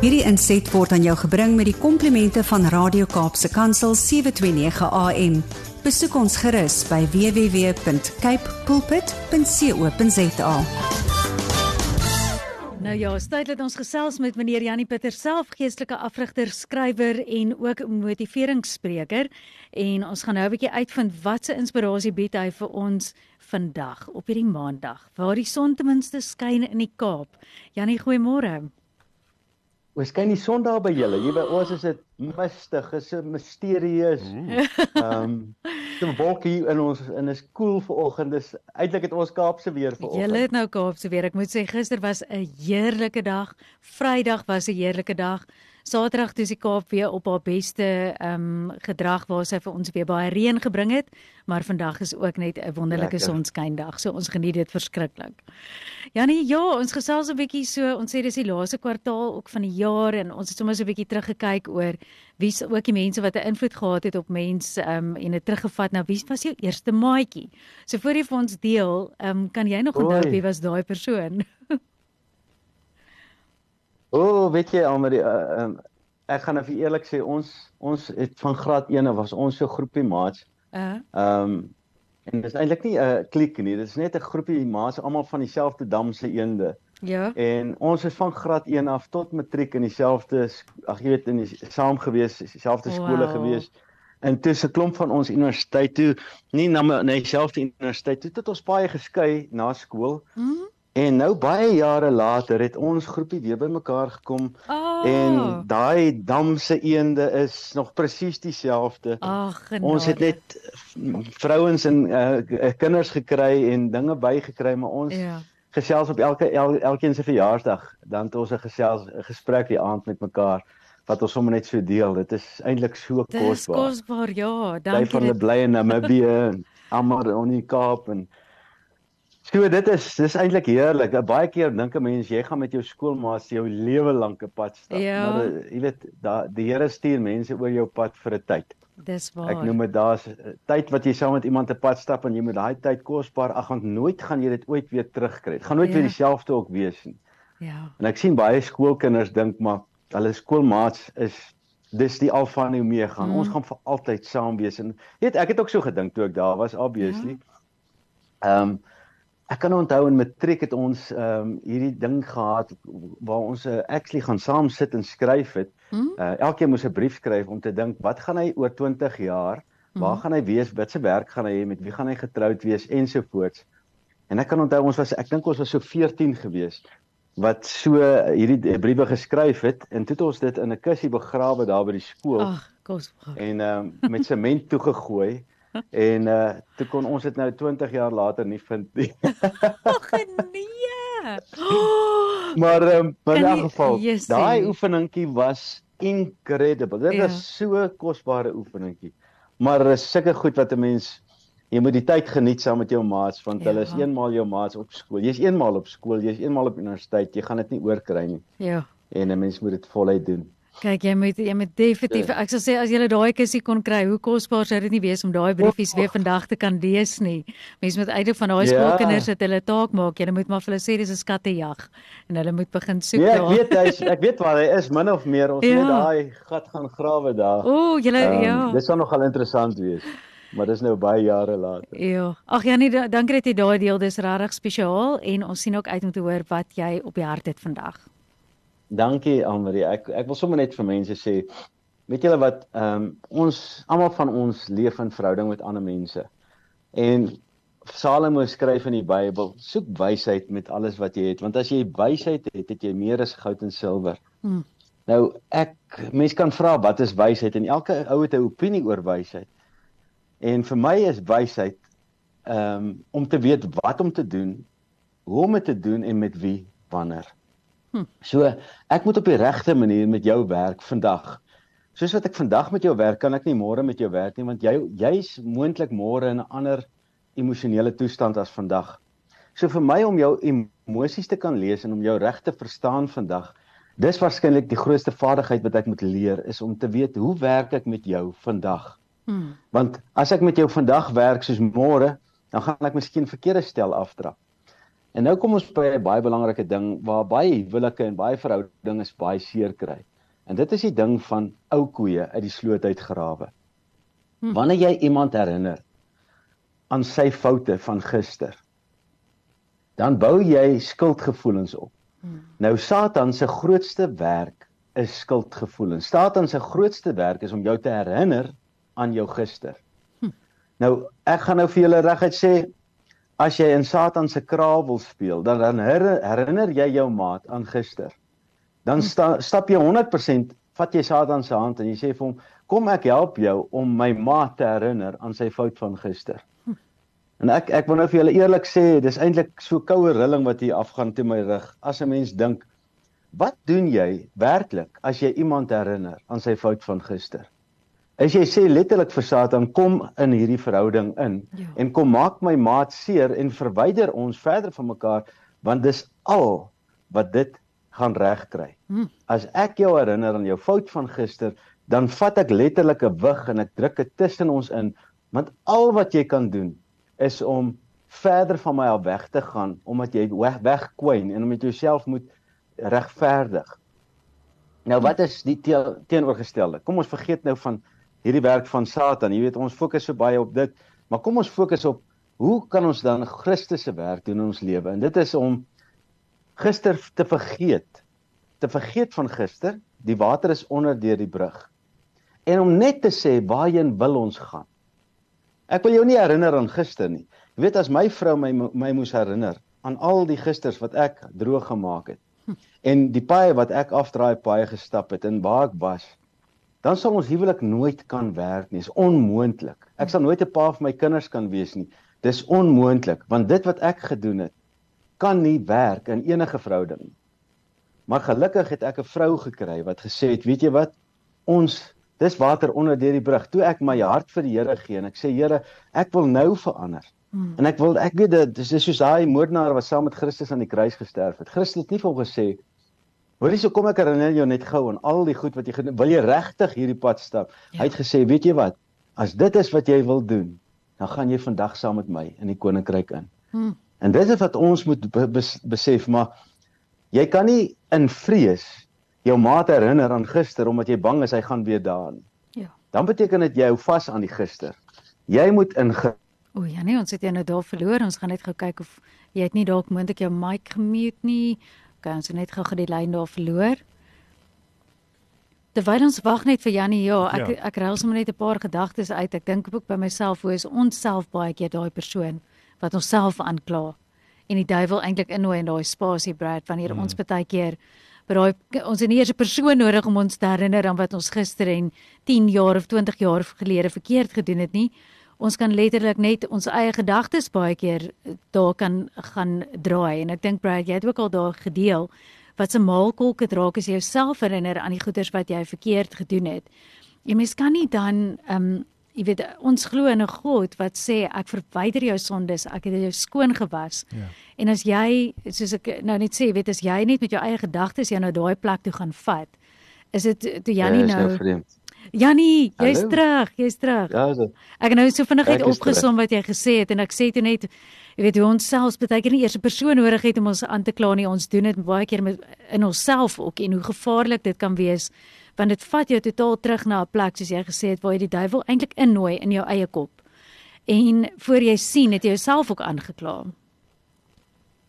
Hierdie inset word aan jou gebring met die komplimente van Radio Kaapse Kansel 729 AM. Besoek ons gerus by www.cape pulpit.co.za. Nou ja, tyd dat ons gesels met meneer Janie Pieter self, geestelike afrigter, skrywer en ook motiveringsspreker en ons gaan nou 'n bietjie uitvind wat se inspirasie bied hy vir ons vandag op hierdie maandag waar die son ten minste skyn in die Kaap. Janie, goeiemôre. Ons skyn die son daar by julle. Hier by ons is dit mistig, is 'n misterieus. Ehm, um, die wolkie in ons en is koel cool vanoggend. Dis eintlik het ons Kaapse weer vanoggend. Julle het nou Kaapse weer. Ek moet sê gister was 'n heerlike dag. Vrydag was 'n heerlike dag. Saterdag toe die Kaap weer op haar beste ehm um, gedrag waar sy vir ons weer baie reën gebring het, maar vandag is ook net 'n wonderlike sonskyndag. So ons geniet dit verskriklik. Janie, ja, ons gesels 'n bietjie so, ons sê dis die laaste kwartaal ook van die jaar en ons het sommer so 'n bietjie teruggekyk oor wie's ook die mense wat 'n invloed gehad het op mense ehm um, en dit teruggevat na wie was jou eerste maatjie. So voor jy vir ons deel, ehm um, kan jy nog onthou wie was daai persoon? O, oh, weet jy Almarie, uh, um, ek gaan nou vir eerlik sê ons ons het van graad 1 af was ons so groepie maats. Uh. Ehm um, en dit is eintlik nie 'n uh, kliek nie, dit is net 'n groepie maats almal van dieselfde damse eende. Ja. En ons is van graad 1 af tot matriek in dieselfde ag jy weet in die saam gewees, dieselfde skole wow. gewees. En tussen 'n klomp van ons universiteit toe, nie na na dieselfde universiteit toe, het ons baie geskei na skool. Mm. En nou baie jare later het ons groepie weer bymekaar gekom oh. en daai damse eende is nog presies dieselfde. Ons het net vrouens en uh, kinders gekry en dinge bygekry, maar ons ja. gesels op elke el, elkeen se verjaarsdag, dan het ons 'n gesels 'n gesprek die aand met mekaar wat ons sommer net so deel. Dit is eintlik so kosbaar. Dis kosbaar, ja. Dankie. Van die bly in Namibië, Amar in die Kaap en So dit is dis eintlik heerlik. Baie keer dink 'n mens jy gaan met jou skoolmaats jou lewe lank 'n pad stap. Ja. Maar eh, jy weet, da die Here stuur mense oor jou pad vir 'n tyd. Dis waar. Ek noem dit daar's eh, tyd wat jy saam met iemand 'n pad stap en jy moet daai tyd kosbaar ag want nooit gaan jy dit ooit weer terugkry. Dit gaan nooit ja. weer dieselfde ook wees nie. Ja. En ek sien baie skoolkinders dink maar hulle skoolmaats is dis die alfa en omega. Mm. Ons gaan vir altyd saam wees en weet ek het ook so gedink toe ek daar was obviously. Ja. Ehm ja. um, Ek kan onthou in matriek het ons ehm um, hierdie ding gehad waar ons uh, actually gaan saam sit en skryf het. Hmm? Uh, elkeen moes 'n brief skryf om te dink wat gaan hy oor 20 jaar? Waar hmm. gaan hy wees? Wat se werk gaan hy hê? Met wie gaan hy getroud wees ensovoorts. En ek kan onthou ons was ek dink ons was so 14 gewees wat so hierdie briewe geskryf het en toe het ons dit in 'n kussie begrawe daar by die skool. Ag, kos. En ehm um, met sement toegegooi en uh toe kon ons dit nou 20 jaar later nie vind nie. Ag nee. maar um, in 'n geval, daai oefeningkie was incredible. Dit ja. was so kosbare oefeningkie. Maar is sulke goed wat 'n mens jy moet die tyd geniet saam met jou maats want ja. hulle is eenmaal jou maats op skool. Jy's eenmaal op skool, jy's eenmaal op universiteit, jy gaan dit nie oorkry nie. Ja. En 'n mens moet dit voluit doen. Kyk, jy moet jy moet definitief ja. ek sal sê as jy daai kussie kon kry, hoe kosbaar sou dit nie wees om daai briefies weer vandag te kan lees nie. Mense moet eintlik van daai ja. skoolkinders dat hulle taak maak, jy moet maar vir hulle sê dis 'n skattejag en hulle moet begin soek daar. Ja, ek weet hy's ek weet waar hy is min of meer. Ons ja. moet daai gat gaan grawe daar. Ooh, julle um, ja. Dit sal nogal interessant wees. Maar dis nou baie jare later. Ja. Ag ja, nee, dankie dat jy daai deel dis regtig spesiaal en ons sien ook uit om te hoor wat jy op die hart het vandag. Dankie Anmarie. Ek ek wil sommer net vir mense sê, weet julle wat, ehm um, ons almal van ons leef in verhouding met ander mense. En Salomo skryf in die Bybel, soek wysheid met alles wat jy het, want as jy wysheid het, het jy meer as goud en silwer. Hmm. Nou ek mense kan vra wat is wysheid en elke ou het 'n opinie oor wysheid. En vir my is wysheid ehm um, om te weet wat om te doen, hoe om dit te doen en met wie wanneer. Hm. So ek moet op die regte manier met jou werk vandag. Soos wat ek vandag met jou werk, kan ek nie môre met jou werk nie want jy jy's moontlik môre in 'n ander emosionele toestand as vandag. So vir my om jou emosies te kan lees en om jou reg te verstaan vandag, dis waarskynlik die grootste vaardigheid wat ek moet leer is om te weet hoe werk ek met jou vandag. Hmm. Want as ek met jou vandag werk soos môre, dan gaan ek miskien verkeerde stel aftrap. En nou kom ons by 'n baie belangrike ding waar baie huwelike en baie verhoudings baie seer kry. En dit is die ding van ou koeie uit die sloot uit grawe. Hm. Wanneer jy iemand herinner aan sy foute van gister, dan bou jy skuldgevoelens op. Hm. Nou Satan se grootste werk is skuldgevoelens. Satan se grootste werk is om jou te herinner aan jou gister. Hm. Nou ek gaan nou vir julle reguit sê as jy in Satan se kraal wil speel, dan dan herinner jy jou maat aan gister. Dan sta, stap jy 100% vat jy Satan se hand en jy sê vir hom, "Kom ek help jou om my maat te herinner aan sy fout van gister." En ek ek wil nou vir julle eerlik sê, dis eintlik so koue rilling wat hier afgaan te my rug. As 'n mens dink, wat doen jy werklik as jy iemand herinner aan sy fout van gister? As jy sê letterlik vir Satan kom in hierdie verhouding in ja. en kom maak my maat seer en verwyder ons verder van mekaar want dis al wat dit gaan regkry. Hmm. As ek jou herinner aan jou fout van gister, dan vat ek letterlik 'n wig en ek druk dit tussen ons in want al wat jy kan doen is om verder van my af weg te gaan omdat jy weg wegkwyn en om dit jouself moet regverdig. Nou wat is die teenoorgestelde? Kom ons vergeet nou van hierdie werk van Satan. Jy weet ons fokus so baie op dit, maar kom ons fokus op hoe kan ons dan Christus se werk doen in ons lewe? En dit is om gister te vergeet. Te vergeet van gister. Die water is onder deur die brug. En om net te sê waarheen wil ons gaan? Ek wil jou nie herinner aan gister nie. Jy weet as my vrou my my moes herinner aan al die gisters wat ek droog gemaak het. Hm. En die paaie wat ek afdraai paaie gestap het en waar ek was dan sal ons huwelik nooit kan werk nie. Dit is onmoontlik. Ek sal nooit 'n pa vir my kinders kan wees nie. Dis onmoontlik want dit wat ek gedoen het kan nie werk in enige verhouding nie. Maar gelukkig het ek 'n vrou gekry wat gesê het, weet jy wat? Ons dis water onder deur die brug. Toe ek my hart vir die Here gee en ek sê Here, ek wil nou verander. Hmm. En ek wil ek weet dit dis soos daai moordenaar wat saam met Christus aan die kruis gesterf het. Christus het nie vir hom gesê Hoorie, so kom ek herinner jou net gou aan al die goed wat jy gedoen. Wil jy regtig hierdie pad stap? Ja. Hy het gesê, weet jy wat? As dit is wat jy wil doen, dan gaan jy vandag saam met my in die koninkryk in. Hmm. En dit is wat ons moet besef, maar jy kan nie in vrees jou maat herinner aan gister omdat jy bang is hy gaan weer daar nie. Ja. Dan beteken dit jy hou vas aan die gister. Jy moet in O ja nee, ons het jou nou daar verloor. Ons gaan net gou kyk of jy het nie dalk moontlik jou mic gemute nie. Okay, ons het net gou die lyn daar verloor. Terwyl ons wag net vir Jannie, ja, ek ja. ek ruil sommer net 'n paar gedagtes uit. Ek dink ook by myself hoe is ons self baie keer daai persoon wat ons self aankla en die duiwel eintlik innooi in daai spasie Brad wanneer hmm. ons baie keer by daai ons het nie eers 'n persoon nodig om ons te herinner aan wat ons gister en 10 jaar of 20 jaar gelede verkeerd gedoen het nie ons kan letterlik net ons eie gedagtes baie keer eh, daar kan gaan draai en ek dink Brad jy het ook al daar gedeel wat se maalkolk het raak as jy jouself herinner aan die goeders wat jy verkeerd gedoen het. Jy mens kan nie dan ehm um, jy weet ons glo in 'n God wat sê ek verwyder jou sondes, ek het jou skoon gewas. Ja. En as jy soos ek nou net sê, weet as jy net met jou eie gedagtes jou nou daai plek toe gaan vat, is dit toe Jannie ja, nou vreemd. Jannie, jy's terug, jy's terug. Ja, so. Ek het nou so vinnig uit opgesom wat jy gesê het en ek sê toe net jy weet hoe ons selfs baie keer nie eers 'n persoon nodig het om ons aan te kla nie. Ons doen dit baie keer met in onsself ook en hoe gevaarlik dit kan wees want dit vat jou totaal terug na 'n plek soos jy gesê het waar jy die duiwel eintlik innooi in jou eie kop. En voor jy sien het jy jouself ook aangekla.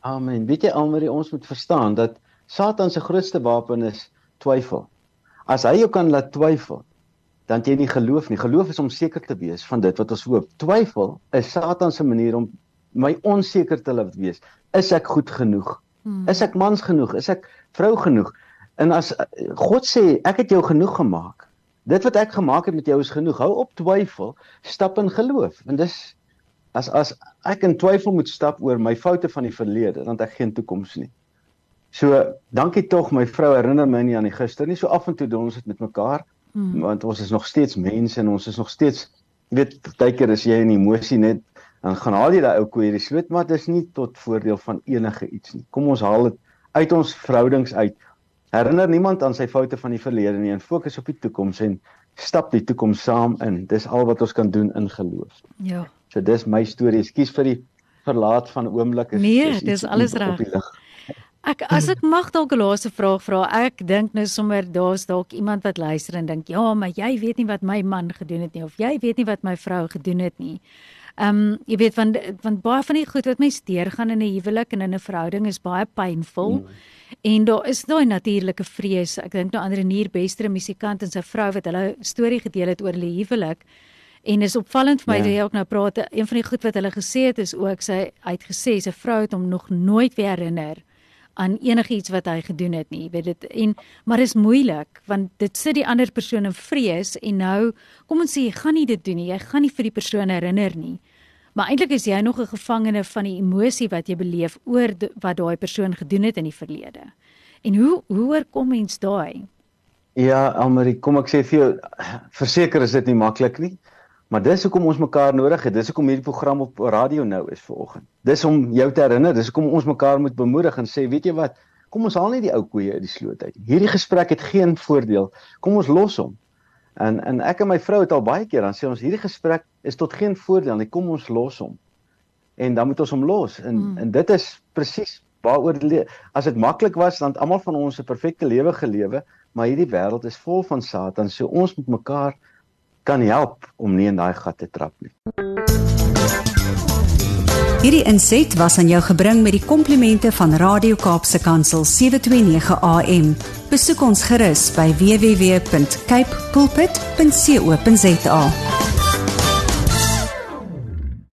Amen. Weet jy almal ons moet verstaan dat Satan se grootste wapen is twyfel. As hy jou kan laat twyfel, dan jy nie geloof nie. Geloof is om seker te wees van dit wat ons hoop. Twyfel is Satan se manier om my onseker te laat wees. Is ek goed genoeg? Hmm. Is ek mans genoeg? Is ek vrou genoeg? En as God sê ek het jou genoeg gemaak. Dit wat ek gemaak het met jou is genoeg. Hou op twyfel, stap in geloof. En dis as as ek in twyfel moet stap oor my foute van die verlede, dan het ek geen toekoms nie. So, dankie tog my vrou herinner my nie aan die gister nie. So af en toe doen ons dit met mekaar. Hmm. Want ons is nog steeds mense en ons is nog steeds weet partykeer as jy in emosie net dan gaan haal jy daai ou koei die sloot maar dit is nie tot voordeel van enige iets nie. Kom ons haal dit uit ons verhoudings uit. Herinner niemand aan sy foute van die verlede nie en fokus op die toekoms en stap die toekoms saam in. Dis al wat ons kan doen in geloof. Ja. So dis my storie. Ekskuus vir die verlaat van oomblik is Nee, dis alles reg. Ek as ek mag dalk 'n laaste vraag vra. Ek dink nou sommer daar's dalk iemand wat luister en dink, "Ja, maar jy weet nie wat my man gedoen het nie of jy weet nie wat my vrou gedoen het nie." Ehm um, jy weet van van baie van die goed wat mense deurgaan in 'n huwelik en in 'n verhouding is baie pynvol. Mm. En daar is daai natuurlike vrees. Ek dink nou aan Renier Bester, 'n musikant en sy vrou wat hulle storie gedeel het oor hulle huwelik. En is opvallend vir my ja. dat jy ook nou praat een van die goed wat hulle gesê het is ook sy uitgesê sy vrou het hom nog nooit weer herinner aan enigiets wat hy gedoen het nie. Jy weet dit en maar is moeilik want dit sit die ander persoon in vrees en nou kom ons sê jy gaan nie dit doen nie. Jy gaan nie vir die persoon herinner nie. Maar eintlik is jy nog 'n gevangene van die emosie wat jy beleef oor wat daai persoon gedoen het in die verlede. En hoe hoe oorkom mens daai? Ja, Almarie, kom ek sê vir jou, verseker is dit nie maklik nie. Maar dis hoekom ons mekaar nodig het. Dis hoekom hierdie program op radio nou is vanoggend. Dis om jou te herinner, dis hoekom ons mekaar moet bemoedig en sê, weet jy wat? Kom ons haal net die ou koeie uit die sloot uit. Hierdie gesprek het geen voordeel. Kom ons los hom. En en ek en my vrou het al baie keer dan sê ons hierdie gesprek is tot geen voordeel nie. Kom ons los hom. En dan moet ons hom los. En hmm. en dit is presies waaroor as dit maklik was dan almal van ons 'n perfekte lewe gelewe, maar hierdie wêreld is vol van Satan. So ons moet mekaar kan help om nie in daai gat te trap nie. Hierdie inset was aan jou gebring met die komplimente van Radio Kaapse Kansel 729 AM. Besoek ons gerus by www.cape pulpit.co.za.